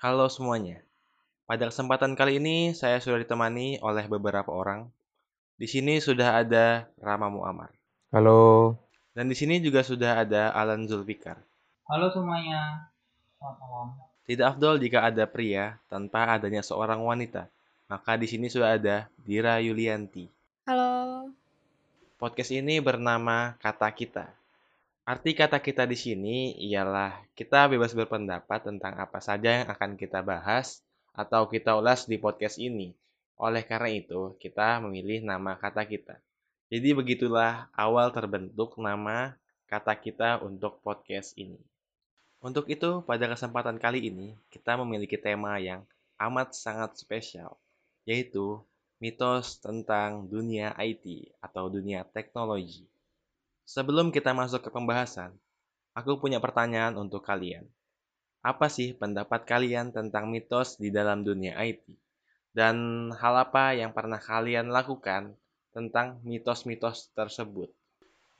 Halo semuanya. Pada kesempatan kali ini saya sudah ditemani oleh beberapa orang. Di sini sudah ada Rama Muammar. Halo. Dan di sini juga sudah ada Alan Zulfikar. Halo semuanya. Selamat malam. Tidak afdol jika ada pria tanpa adanya seorang wanita. Maka di sini sudah ada Dira Yulianti. Halo. Podcast ini bernama Kata Kita. Arti kata kita di sini ialah kita bebas berpendapat tentang apa saja yang akan kita bahas atau kita ulas di podcast ini. Oleh karena itu, kita memilih nama kata kita. Jadi begitulah awal terbentuk nama kata kita untuk podcast ini. Untuk itu, pada kesempatan kali ini, kita memiliki tema yang amat sangat spesial, yaitu mitos tentang dunia IT atau dunia teknologi. Sebelum kita masuk ke pembahasan, aku punya pertanyaan untuk kalian. Apa sih pendapat kalian tentang mitos di dalam dunia IT? Dan hal apa yang pernah kalian lakukan tentang mitos-mitos tersebut?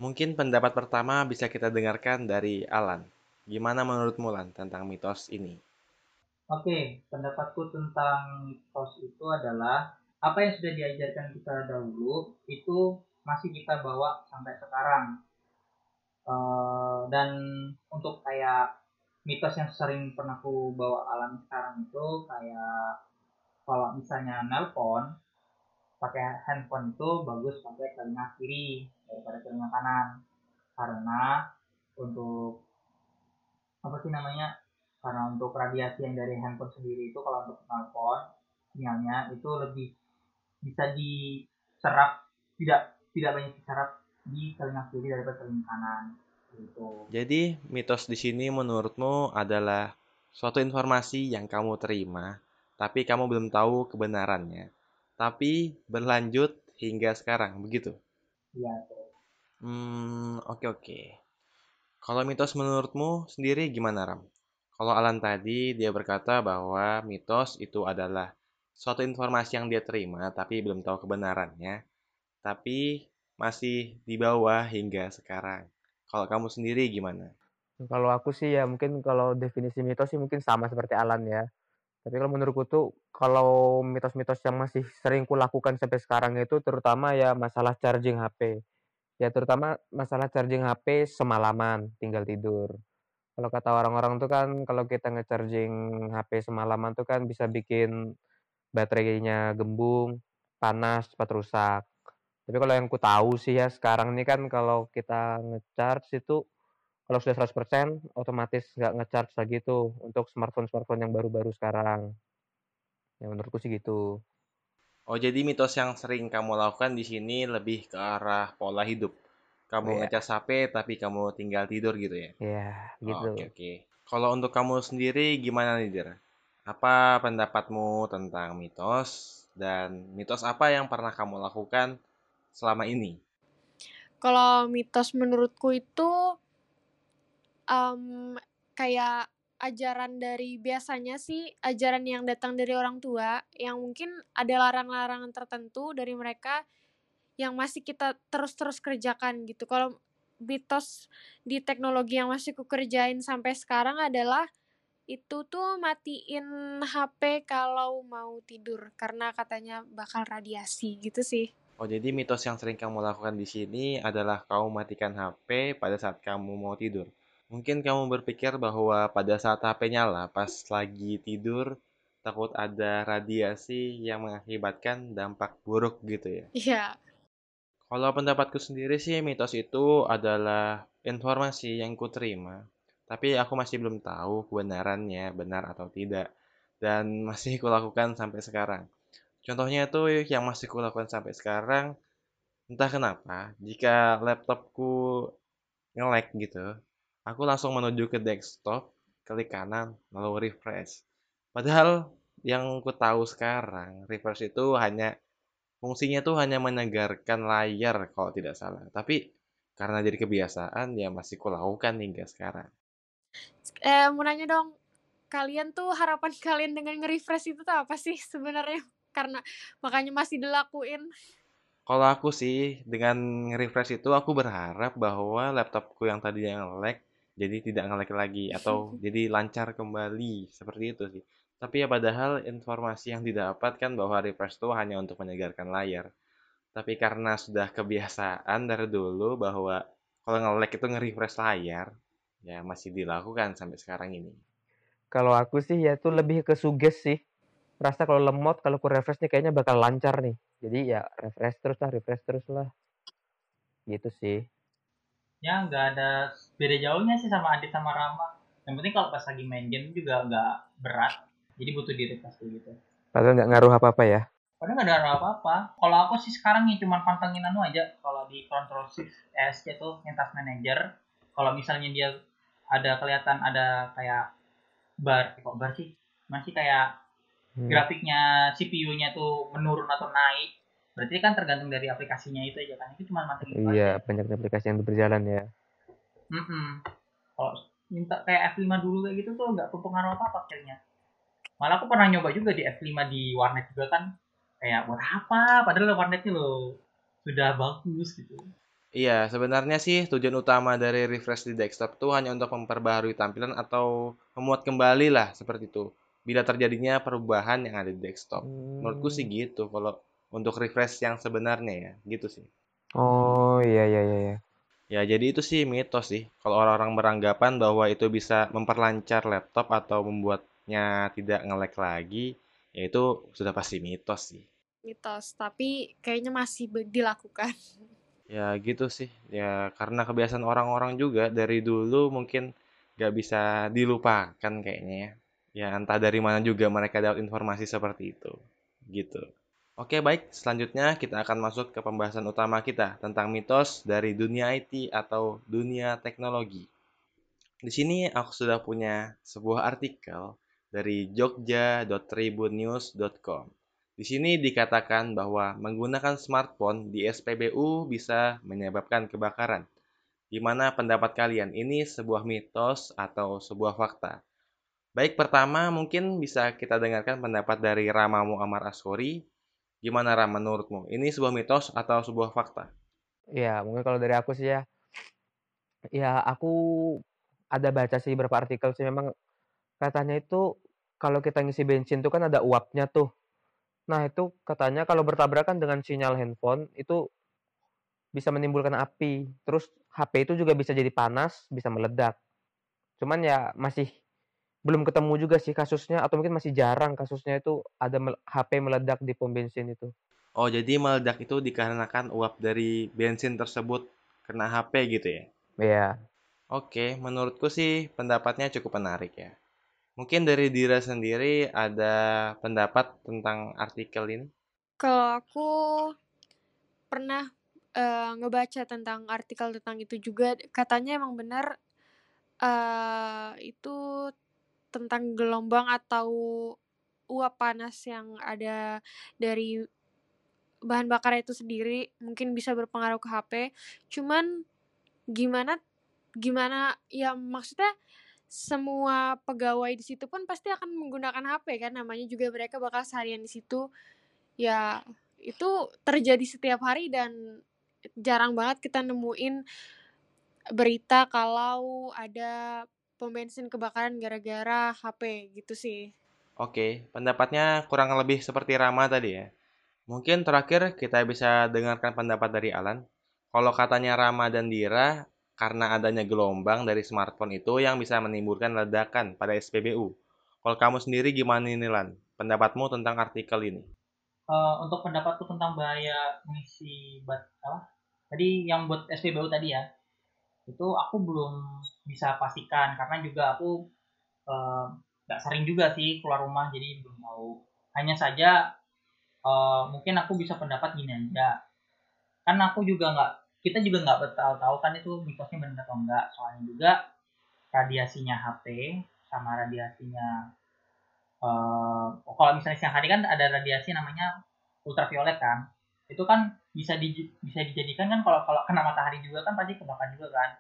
Mungkin pendapat pertama bisa kita dengarkan dari Alan. Gimana menurut Mulan tentang mitos ini? Oke, pendapatku tentang mitos itu adalah apa yang sudah diajarkan kita dahulu itu masih kita bawa sampai sekarang uh, dan untuk kayak mitos yang sering pernah aku bawa alami sekarang itu kayak kalau misalnya nelpon pakai handphone itu bagus pakai telinga kiri daripada telinga kanan. Karena untuk apa sih namanya karena untuk radiasi yang dari handphone sendiri itu kalau untuk nelpon sinyalnya itu lebih bisa diserap tidak tidak banyak diserap di telinga kiri daripada telinga kanan gitu. Jadi mitos di sini menurutmu adalah suatu informasi yang kamu terima, tapi kamu belum tahu kebenarannya. Tapi berlanjut hingga sekarang, begitu? Iya. Hmm, oke okay, oke. Okay. Kalau mitos menurutmu sendiri gimana, Ram? Kalau Alan tadi dia berkata bahwa mitos itu adalah suatu informasi yang dia terima tapi belum tahu kebenarannya tapi masih di bawah hingga sekarang. Kalau kamu sendiri gimana? Kalau aku sih ya mungkin kalau definisi mitos sih mungkin sama seperti Alan ya. Tapi kalau menurutku tuh kalau mitos-mitos yang masih sering kulakukan sampai sekarang itu terutama ya masalah charging HP. Ya terutama masalah charging HP semalaman tinggal tidur. Kalau kata orang-orang tuh kan kalau kita nge-charging HP semalaman tuh kan bisa bikin baterainya gembung, panas, cepat rusak. Tapi kalau yang ku tahu sih ya sekarang ini kan kalau kita ngecharge itu kalau sudah 100% otomatis nggak ngecharge lagi tuh untuk smartphone-smartphone yang baru-baru sekarang. Ya menurutku sih gitu. Oh jadi mitos yang sering kamu lakukan di sini lebih ke arah pola hidup. Kamu yeah. ngecas HP tapi kamu tinggal tidur gitu ya? Iya, yeah, gitu. Oke, oh, oke. Okay, okay. Kalau untuk kamu sendiri gimana nih, Dir? Apa pendapatmu tentang mitos dan mitos apa yang pernah kamu lakukan selama ini? Kalau mitos menurutku itu um, kayak ajaran dari biasanya sih ajaran yang datang dari orang tua yang mungkin ada larang-larangan tertentu dari mereka yang masih kita terus-terus kerjakan gitu. Kalau mitos di teknologi yang masih kukerjain sampai sekarang adalah itu tuh matiin HP kalau mau tidur karena katanya bakal radiasi gitu sih. Oh, jadi mitos yang sering kamu lakukan di sini adalah kamu matikan HP pada saat kamu mau tidur. Mungkin kamu berpikir bahwa pada saat HP nyala pas lagi tidur takut ada radiasi yang mengakibatkan dampak buruk gitu ya. Iya. Kalau pendapatku sendiri sih mitos itu adalah informasi yang ku terima, tapi aku masih belum tahu kebenarannya benar atau tidak dan masih kulakukan sampai sekarang. Contohnya itu yang masih kulakukan sampai sekarang, entah kenapa, jika laptopku nge-lag gitu, aku langsung menuju ke desktop, klik kanan, lalu refresh. Padahal yang ku tahu sekarang, refresh itu hanya fungsinya tuh hanya menegarkan layar kalau tidak salah. Tapi karena jadi kebiasaan ya masih kulakukan hingga sekarang. Eh, mau nanya dong, kalian tuh harapan kalian dengan nge-refresh itu tuh apa sih sebenarnya? Karena makanya masih dilakuin kalau aku sih dengan refresh itu aku berharap bahwa laptopku yang tadinya lag jadi tidak nge lagi atau jadi lancar kembali seperti itu sih Tapi ya padahal informasi yang didapat kan bahwa refresh itu hanya untuk menyegarkan layar. Tapi karena sudah kebiasaan dari dulu bahwa kalau nge-lag itu nge-refresh layar, ya masih dilakukan sampai sekarang ini. Kalau aku sih ya itu lebih ke suges sih. Rasa kalau lemot, kalau ku refresh nih kayaknya bakal lancar nih. Jadi ya refresh terus lah, refresh terus lah. Gitu sih. Ya nggak ada beda jauhnya sih sama Adit sama Rama. Yang penting kalau pas lagi main game juga nggak berat. Jadi butuh di refresh gitu. Padahal nggak ngaruh apa-apa ya. Padahal nggak ada apa-apa. Kalau aku sih sekarang nih cuma pantengin anu aja. Kalau di Control 6 ESC tuh yang task manager. Kalau misalnya dia ada kelihatan ada kayak bar, kok bar sih? Masih kayak Hmm. grafiknya CPU-nya tuh menurun atau naik. Berarti kan tergantung dari aplikasinya itu aja kan. Itu cuma itu Iya, aja. banyak aplikasi yang berjalan ya. Mm-mm. Kalau minta kayak F5 dulu kayak gitu tuh nggak berpengaruh apa-apa akhirnya. Malah aku pernah nyoba juga di F5 di warnet juga kan. Kayak buat apa? Padahal warnetnya lo sudah bagus gitu. Iya, sebenarnya sih tujuan utama dari refresh di desktop itu hanya untuk memperbaharui tampilan atau memuat kembali lah seperti itu. Bila terjadinya perubahan yang ada di desktop. Menurutku sih Hmm. gitu kalau untuk refresh yang sebenarnya ya, gitu sih. Oh, iya iya iya. iya. Ya, jadi itu sih mitos sih. Kalau orang-orang beranggapan bahwa itu bisa memperlancar laptop atau membuatnya tidak nge-lag lagi, ya itu sudah pasti mitos sih. mitos tapi kayaknya masih dilakukan Ya gitu sih. Ya karena kebiasaan orang-orang juga dari dulu mungkin gak bisa dilupakan kayaknya ya. Ya entah dari mana juga mereka dapat informasi seperti itu. Gitu. Oke baik, selanjutnya kita akan masuk ke pembahasan utama kita tentang mitos dari dunia IT atau dunia teknologi. Di sini aku sudah punya sebuah artikel dari jogja.tribunnews.com. Di sini dikatakan bahwa menggunakan smartphone di SPBU bisa menyebabkan kebakaran. Gimana pendapat kalian? Ini sebuah mitos atau sebuah fakta? Baik, pertama mungkin bisa kita dengarkan pendapat dari Rama Muammar Askori. Gimana Ram menurutmu? Ini sebuah mitos atau sebuah fakta? Ya, mungkin kalau dari aku sih ya, ya aku ada baca sih beberapa artikel sih memang katanya itu kalau kita ngisi bensin tuh kan ada uapnya tuh. Nah, itu katanya kalau bertabrakan dengan sinyal handphone itu bisa menimbulkan api. Terus HP itu juga bisa jadi panas, bisa meledak. Cuman ya masih belum ketemu juga sih kasusnya atau mungkin masih jarang kasusnya itu ada mel- HP meledak di pom bensin itu. Oh, jadi meledak itu dikarenakan uap dari bensin tersebut kena HP gitu ya? Iya. Oke, menurutku sih pendapatnya cukup menarik ya. Mungkin dari Dira sendiri ada pendapat tentang artikel ini? kalau aku pernah eh, ngebaca tentang artikel tentang itu juga katanya emang benar eh itu tentang gelombang atau uap panas yang ada dari bahan bakar itu sendiri mungkin bisa berpengaruh ke HP. Cuman gimana gimana ya maksudnya semua pegawai di situ pun pasti akan menggunakan HP kan namanya juga mereka bakal seharian di situ. Ya itu terjadi setiap hari dan jarang banget kita nemuin berita kalau ada pom bensin kebakaran gara-gara HP gitu sih. Oke, pendapatnya kurang lebih seperti Rama tadi ya. Mungkin terakhir kita bisa dengarkan pendapat dari Alan. Kalau katanya Rama dan Dira, karena adanya gelombang dari smartphone itu yang bisa menimbulkan ledakan pada SPBU. Kalau kamu sendiri gimana ini Lan? Pendapatmu tentang artikel ini? Eh, untuk pendapatku tentang bahaya mengisi bat apa? Tadi yang buat SPBU tadi ya. Itu aku belum bisa pastikan karena juga aku eh, nggak sering juga sih keluar rumah jadi belum tahu. Hanya saja eh, mungkin aku bisa pendapat gini aja. Kan aku juga nggak kita juga nggak tahu tahu kan itu mitosnya benar atau enggak. Soalnya juga radiasinya HP sama radiasinya eh kalau misalnya siang hari kan ada radiasi namanya ultraviolet kan itu kan bisa di, bisa dijadikan kan kalau kalau kena matahari juga kan pasti kebakar juga kan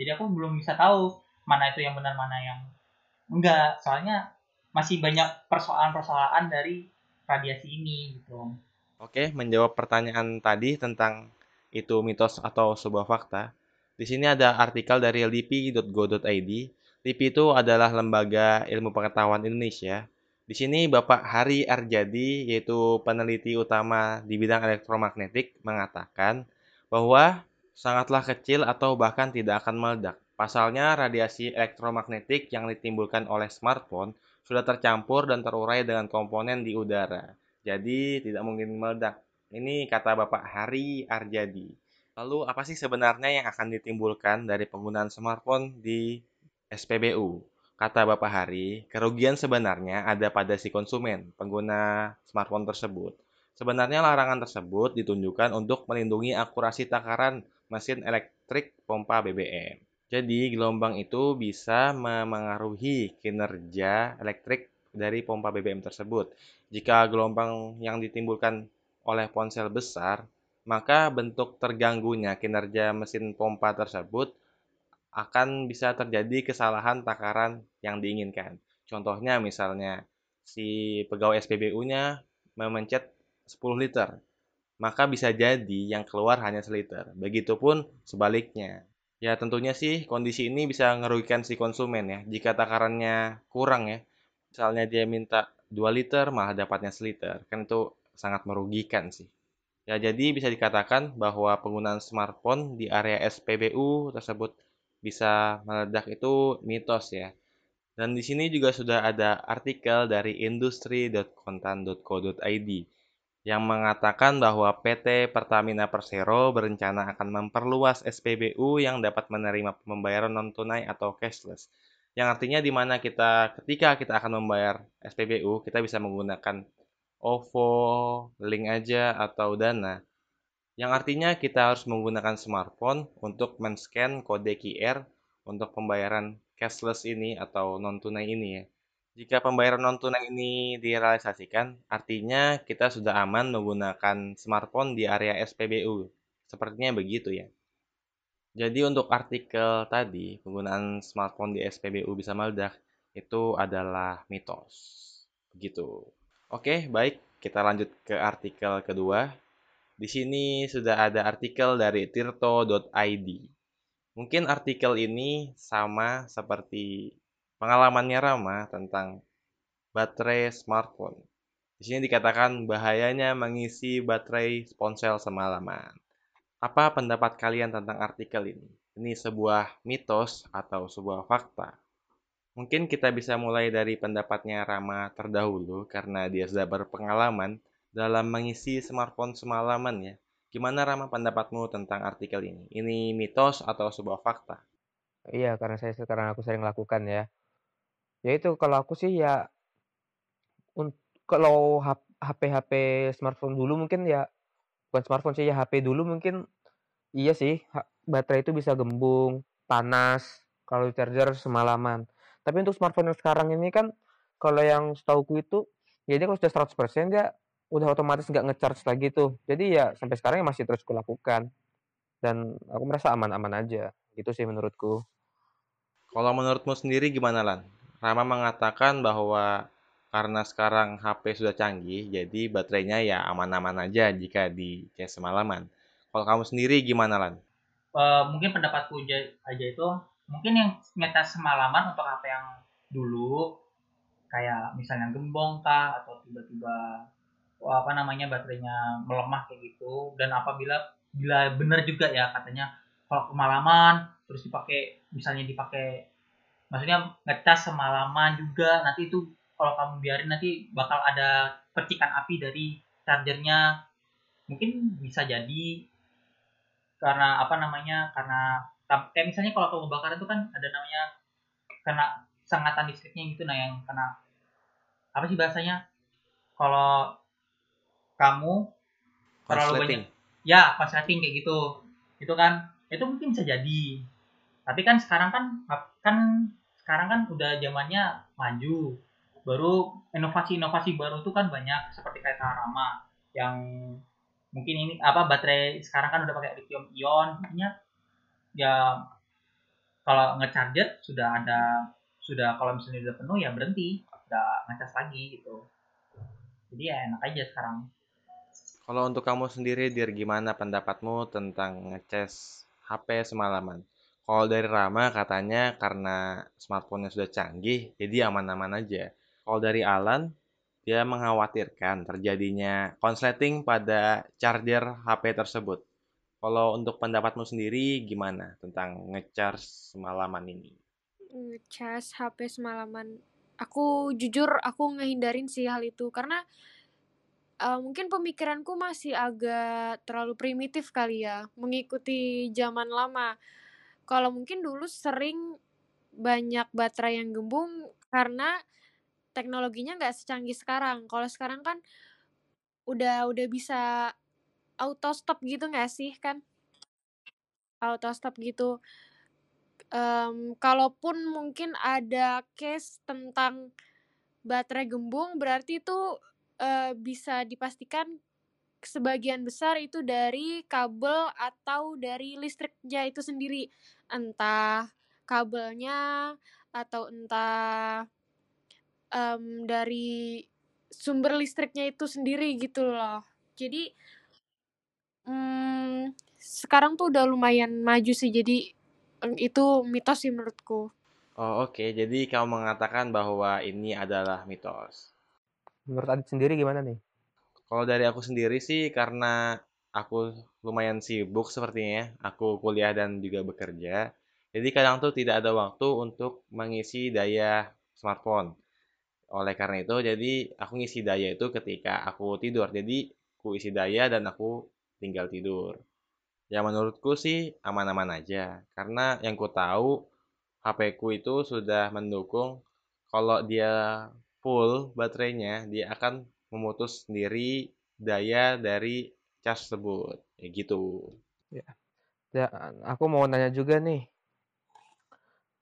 jadi aku belum bisa tahu mana itu yang benar mana yang enggak soalnya masih banyak persoalan-persoalan dari radiasi ini gitu Oke, menjawab pertanyaan tadi tentang itu mitos atau sebuah fakta. Di sini ada artikel dari lipi.go.id. LIPI itu adalah lembaga ilmu pengetahuan Indonesia. Di sini Bapak Hari Arjadi, yaitu peneliti utama di bidang elektromagnetik, mengatakan bahwa sangatlah kecil atau bahkan tidak akan meledak. Pasalnya, radiasi elektromagnetik yang ditimbulkan oleh smartphone sudah tercampur dan terurai dengan komponen di udara. Jadi, tidak mungkin meledak. Ini kata Bapak Hari Arjadi. Lalu, apa sih sebenarnya yang akan ditimbulkan dari penggunaan smartphone di SPBU? Kata Bapak Hari, kerugian sebenarnya ada pada si konsumen, pengguna smartphone tersebut. Sebenarnya larangan tersebut ditunjukkan untuk melindungi akurasi takaran mesin elektrik pompa BBM. Jadi, gelombang itu bisa memengaruhi kinerja elektrik dari pompa BBM tersebut. Jika gelombang yang ditimbulkan oleh ponsel besar, maka bentuk terganggunya kinerja mesin pompa tersebut akan bisa terjadi kesalahan takaran yang diinginkan. Contohnya misalnya si pegawai SPBU-nya memencet 10 liter, maka bisa jadi yang keluar hanya seliter. Begitupun sebaliknya. Ya tentunya sih kondisi ini bisa merugikan si konsumen ya. Jika takarannya kurang ya, misalnya dia minta 2 liter malah dapatnya seliter, kan itu sangat merugikan sih. Ya jadi bisa dikatakan bahwa penggunaan smartphone di area SPBU tersebut bisa meledak itu mitos ya. Dan di sini juga sudah ada artikel dari industri.kontan.co.id yang mengatakan bahwa PT Pertamina Persero berencana akan memperluas SPBU yang dapat menerima pembayaran non tunai atau cashless. Yang artinya di mana kita ketika kita akan membayar SPBU, kita bisa menggunakan OVO, link aja atau Dana yang artinya kita harus menggunakan smartphone untuk men-scan kode QR untuk pembayaran cashless ini atau non-tunai ini ya. Jika pembayaran non-tunai ini direalisasikan, artinya kita sudah aman menggunakan smartphone di area SPBU. Sepertinya begitu ya. Jadi untuk artikel tadi, penggunaan smartphone di SPBU bisa meledak, itu adalah mitos. Begitu. Oke, baik. Kita lanjut ke artikel kedua. Di sini sudah ada artikel dari tirto.id. Mungkin artikel ini sama seperti pengalamannya Rama tentang baterai smartphone. Di sini dikatakan bahayanya mengisi baterai ponsel semalaman. Apa pendapat kalian tentang artikel ini? Ini sebuah mitos atau sebuah fakta? Mungkin kita bisa mulai dari pendapatnya Rama terdahulu karena dia sudah berpengalaman dalam mengisi smartphone semalaman ya. Gimana Rama pendapatmu tentang artikel ini? Ini mitos atau sebuah fakta? Iya, karena saya sekarang aku sering lakukan ya. Ya itu kalau aku sih ya kalau HP-HP smartphone dulu mungkin ya bukan smartphone sih ya HP dulu mungkin iya sih baterai itu bisa gembung, panas kalau di charger semalaman. Tapi untuk smartphone yang sekarang ini kan kalau yang setauku itu ya dia kalau sudah 100% dia udah otomatis nggak ngecharge lagi tuh. Jadi ya sampai sekarang ya masih terus kulakukan. Dan aku merasa aman-aman aja. Gitu sih menurutku. Kalau menurutmu sendiri gimana Lan? Rama mengatakan bahwa karena sekarang HP sudah canggih, jadi baterainya ya aman-aman aja jika di cas semalaman. Kalau kamu sendiri gimana Lan? Uh, mungkin pendapatku aja itu, mungkin yang ngecas semalaman untuk HP yang dulu, kayak misalnya gembong kah, atau tiba-tiba apa namanya baterainya melemah kayak gitu dan apabila bila benar juga ya katanya kalau kemalaman terus dipakai misalnya dipakai maksudnya ngecas semalaman juga nanti itu kalau kamu biarin nanti bakal ada percikan api dari chargernya. Mungkin bisa jadi. Karena apa namanya karena kayak misalnya kalau kebakaran itu kan ada namanya kena sengatan listriknya gitu nah yang kena apa sih bahasanya? Kalau kamu terlalu banyak ya konsleting kayak gitu. Itu kan itu mungkin bisa jadi. Tapi kan sekarang kan kan sekarang kan udah zamannya maju. Baru inovasi-inovasi baru itu kan banyak seperti kayak Karama yang mungkin ini apa baterai sekarang kan udah pakai lithium ion. Artinya ya kalau ngecharger sudah ada sudah kalau misalnya udah penuh ya berhenti udah ngecas lagi gitu. Jadi ya enak aja sekarang. Kalau untuk kamu sendiri, Dir, gimana pendapatmu tentang ngecas HP semalaman? Kalau dari Rama katanya karena smartphone-nya sudah canggih, jadi aman-aman aja. Kalau dari Alan, dia mengkhawatirkan terjadinya konsleting pada charger HP tersebut. Kalau untuk pendapatmu sendiri gimana tentang ngecharge semalaman ini? Ngecas HP semalaman. Aku jujur aku ngehindarin sih hal itu karena uh, mungkin pemikiranku masih agak terlalu primitif kali ya, mengikuti zaman lama. Kalau mungkin dulu sering banyak baterai yang gembung karena teknologinya nggak secanggih sekarang. Kalau sekarang kan udah udah bisa auto stop gitu nggak sih kan? Auto stop gitu. Um, kalaupun mungkin ada case tentang baterai gembung, berarti itu uh, bisa dipastikan sebagian besar itu dari kabel atau dari listriknya itu sendiri. Entah kabelnya atau entah um, dari sumber listriknya itu sendiri gitu loh. Jadi um, sekarang tuh udah lumayan maju sih. Jadi um, itu mitos sih menurutku. Oh oke, okay. jadi kamu mengatakan bahwa ini adalah mitos. Menurut Adit sendiri gimana nih? Kalau dari aku sendiri sih karena aku lumayan sibuk sepertinya, aku kuliah dan juga bekerja. Jadi kadang tuh tidak ada waktu untuk mengisi daya smartphone. Oleh karena itu, jadi aku ngisi daya itu ketika aku tidur. Jadi, aku isi daya dan aku tinggal tidur. Ya menurutku sih aman-aman aja. Karena yang ku tahu, HP ku itu sudah mendukung kalau dia full baterainya, dia akan memutus sendiri daya dari cas tersebut. Ya gitu. Ya. ya, aku mau nanya juga nih.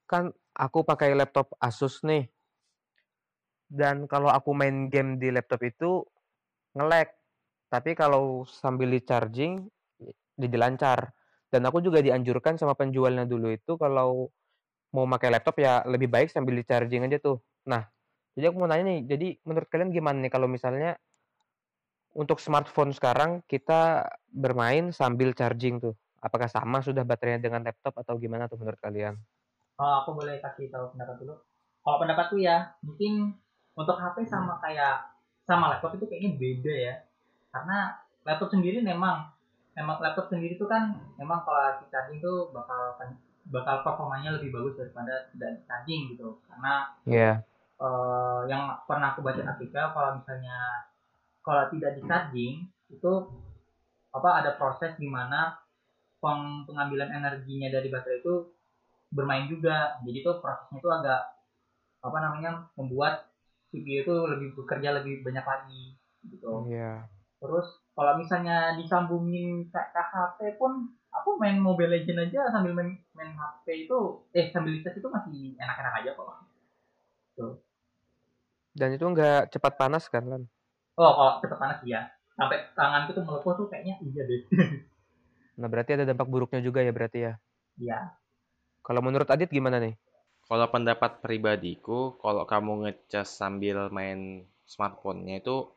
Kan aku pakai laptop Asus nih dan kalau aku main game di laptop itu nge-lag. Tapi kalau sambil di-charging jadi lancar. Dan aku juga dianjurkan sama penjualnya dulu itu kalau mau pakai laptop ya lebih baik sambil di-charging aja tuh. Nah, jadi aku mau nanya nih, jadi menurut kalian gimana nih kalau misalnya untuk smartphone sekarang kita bermain sambil charging tuh? Apakah sama sudah baterainya dengan laptop atau gimana tuh menurut kalian? Oh, aku boleh kasih tahu pendapat dulu. Kalau pendapatku ya, mungkin untuk HP sama kayak sama laptop itu kayaknya beda ya karena laptop sendiri memang memang laptop sendiri itu kan memang kalau di charging tuh bakal bakal performanya lebih bagus daripada tidak charging gitu karena yeah. Iya. uh, yang pernah aku baca artikel kalau misalnya kalau tidak di charging itu apa ada proses di mana peng, pengambilan energinya dari baterai itu bermain juga jadi tuh prosesnya itu agak apa namanya membuat CPU itu lebih bekerja lebih banyak lagi gitu. Yeah. Terus kalau misalnya disambungin ke, ke HP pun aku main Mobile Legend aja sambil main, main HP itu eh sambil lihat itu masih enak-enak aja kok. Tuh. Dan itu nggak cepat panas kan, Lan? Oh, kalau cepat panas iya. Sampai tangan itu melepuh tuh kayaknya iya deh. nah, berarti ada dampak buruknya juga ya berarti ya? Iya. Kalau menurut Adit gimana nih? Kalau pendapat pribadiku, kalau kamu ngecas sambil main smartphone-nya itu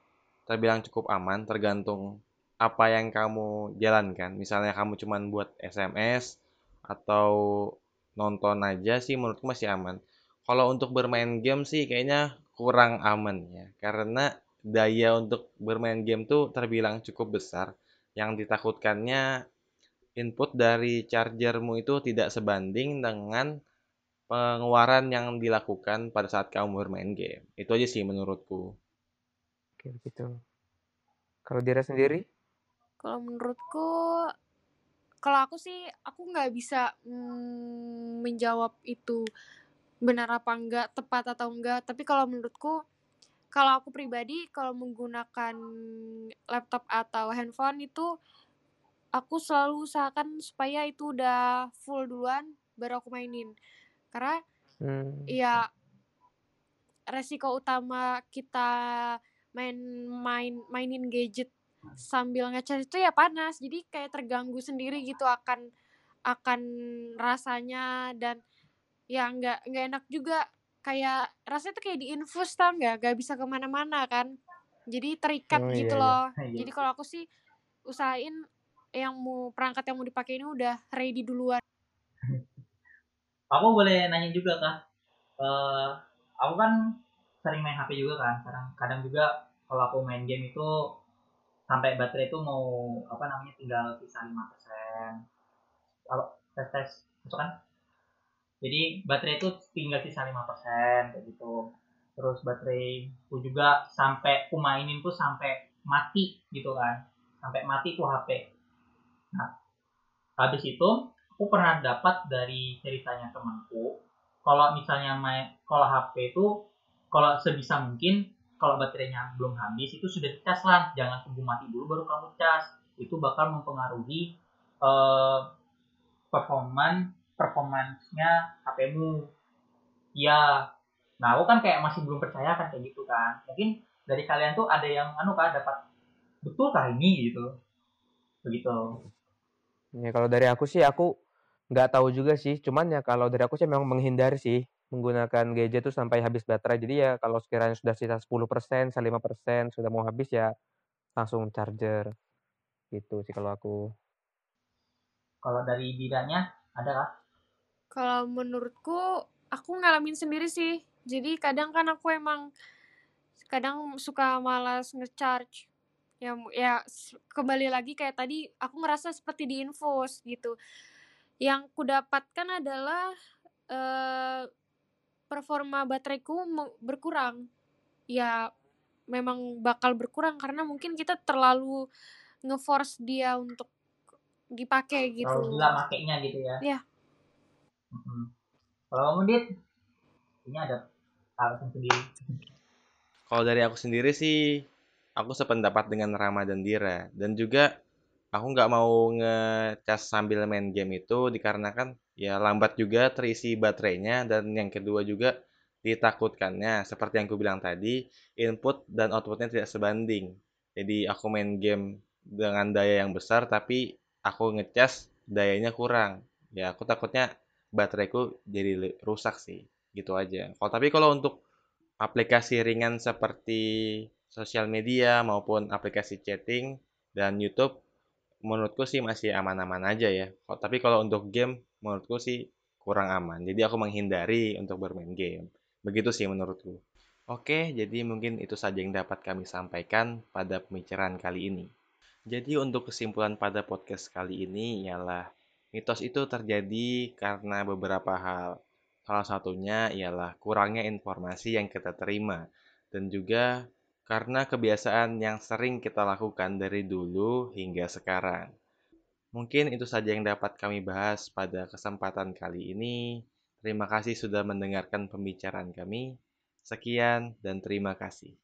terbilang cukup aman, tergantung apa yang kamu jalankan. Misalnya kamu cuma buat SMS atau nonton aja sih menurutku masih aman. Kalau untuk bermain game sih kayaknya kurang aman ya, karena daya untuk bermain game tuh terbilang cukup besar. Yang ditakutkannya input dari chargermu itu tidak sebanding dengan pengeluaran yang dilakukan pada saat kamu bermain game. Itu aja sih menurutku. Oke, gitu. Kalau Dira sendiri? Kalau menurutku, kalau aku sih, aku nggak bisa mm, menjawab itu benar apa enggak, tepat atau enggak. Tapi kalau menurutku, kalau aku pribadi, kalau menggunakan laptop atau handphone itu, aku selalu usahakan supaya itu udah full duluan, baru aku mainin karena hmm. ya resiko utama kita main main mainin gadget sambil ngecas itu ya panas jadi kayak terganggu sendiri gitu akan akan rasanya dan ya nggak nggak enak juga kayak rasanya tuh kayak diinfus tau nggak? Nggak bisa ke mana-mana kan? Jadi terikat oh, gitu iya, loh. Iya. jadi kalau aku sih usahain yang mau perangkat yang mau dipakai ini udah ready duluan. Aku boleh nanya juga kak. Uh, aku kan sering main HP juga kan kadang kadang juga kalau aku main game itu sampai baterai itu mau apa namanya tinggal sisa lima persen. Kalau tes tes masuk kan jadi baterai itu tinggal sisa lima persen kayak gitu. Terus baterai itu juga sampai aku mainin tuh sampai mati gitu kan. Sampai mati tuh HP nah habis itu aku pernah dapat dari ceritanya temanku kalau misalnya main kalau HP itu kalau sebisa mungkin kalau baterainya belum habis itu sudah dicas lah. Jangan tunggu mati dulu baru kamu cas. Itu bakal mempengaruhi uh, performan performansnya HP-mu ya nah aku kan kayak masih belum percaya kan kayak gitu kan mungkin dari kalian tuh ada yang anu kan dapat betul kah ini gitu begitu ya kalau dari aku sih aku nggak tahu juga sih cuman ya kalau dari aku sih memang menghindari sih menggunakan gadget tuh sampai habis baterai. Jadi ya kalau sekiranya sudah sisa 10%, 5% sudah mau habis ya langsung charger. Gitu sih kalau aku. Kalau dari bidangnya ada kah? Kalau menurutku aku ngalamin sendiri sih. Jadi kadang kan aku emang kadang suka malas ngecharge. Ya ya kembali lagi kayak tadi aku ngerasa seperti di infos gitu. Yang kudapatkan adalah eh performa bateraiku berkurang. Ya memang bakal berkurang karena mungkin kita terlalu ngeforce dia untuk dipakai gitu. Kalau gila makainya gitu ya. Iya. Kalau kamu Dit, ini ada alasan sendiri. Kalau dari aku sendiri sih, aku sependapat dengan Rama dan Dira. Dan juga aku nggak mau ngecas sambil main game itu dikarenakan ya lambat juga terisi baterainya dan yang kedua juga ditakutkannya seperti yang aku bilang tadi input dan outputnya tidak sebanding jadi aku main game dengan daya yang besar tapi aku ngecas dayanya kurang ya aku takutnya bateraiku jadi rusak sih gitu aja kalau tapi kalau untuk aplikasi ringan seperti sosial media maupun aplikasi chatting dan YouTube menurutku sih masih aman-aman aja ya. Tapi kalau untuk game, menurutku sih kurang aman. Jadi aku menghindari untuk bermain game. Begitu sih menurutku. Oke, jadi mungkin itu saja yang dapat kami sampaikan pada pembicaraan kali ini. Jadi untuk kesimpulan pada podcast kali ini ialah mitos itu terjadi karena beberapa hal. Salah satunya ialah kurangnya informasi yang kita terima dan juga karena kebiasaan yang sering kita lakukan dari dulu hingga sekarang. Mungkin itu saja yang dapat kami bahas pada kesempatan kali ini. Terima kasih sudah mendengarkan pembicaraan kami. Sekian dan terima kasih.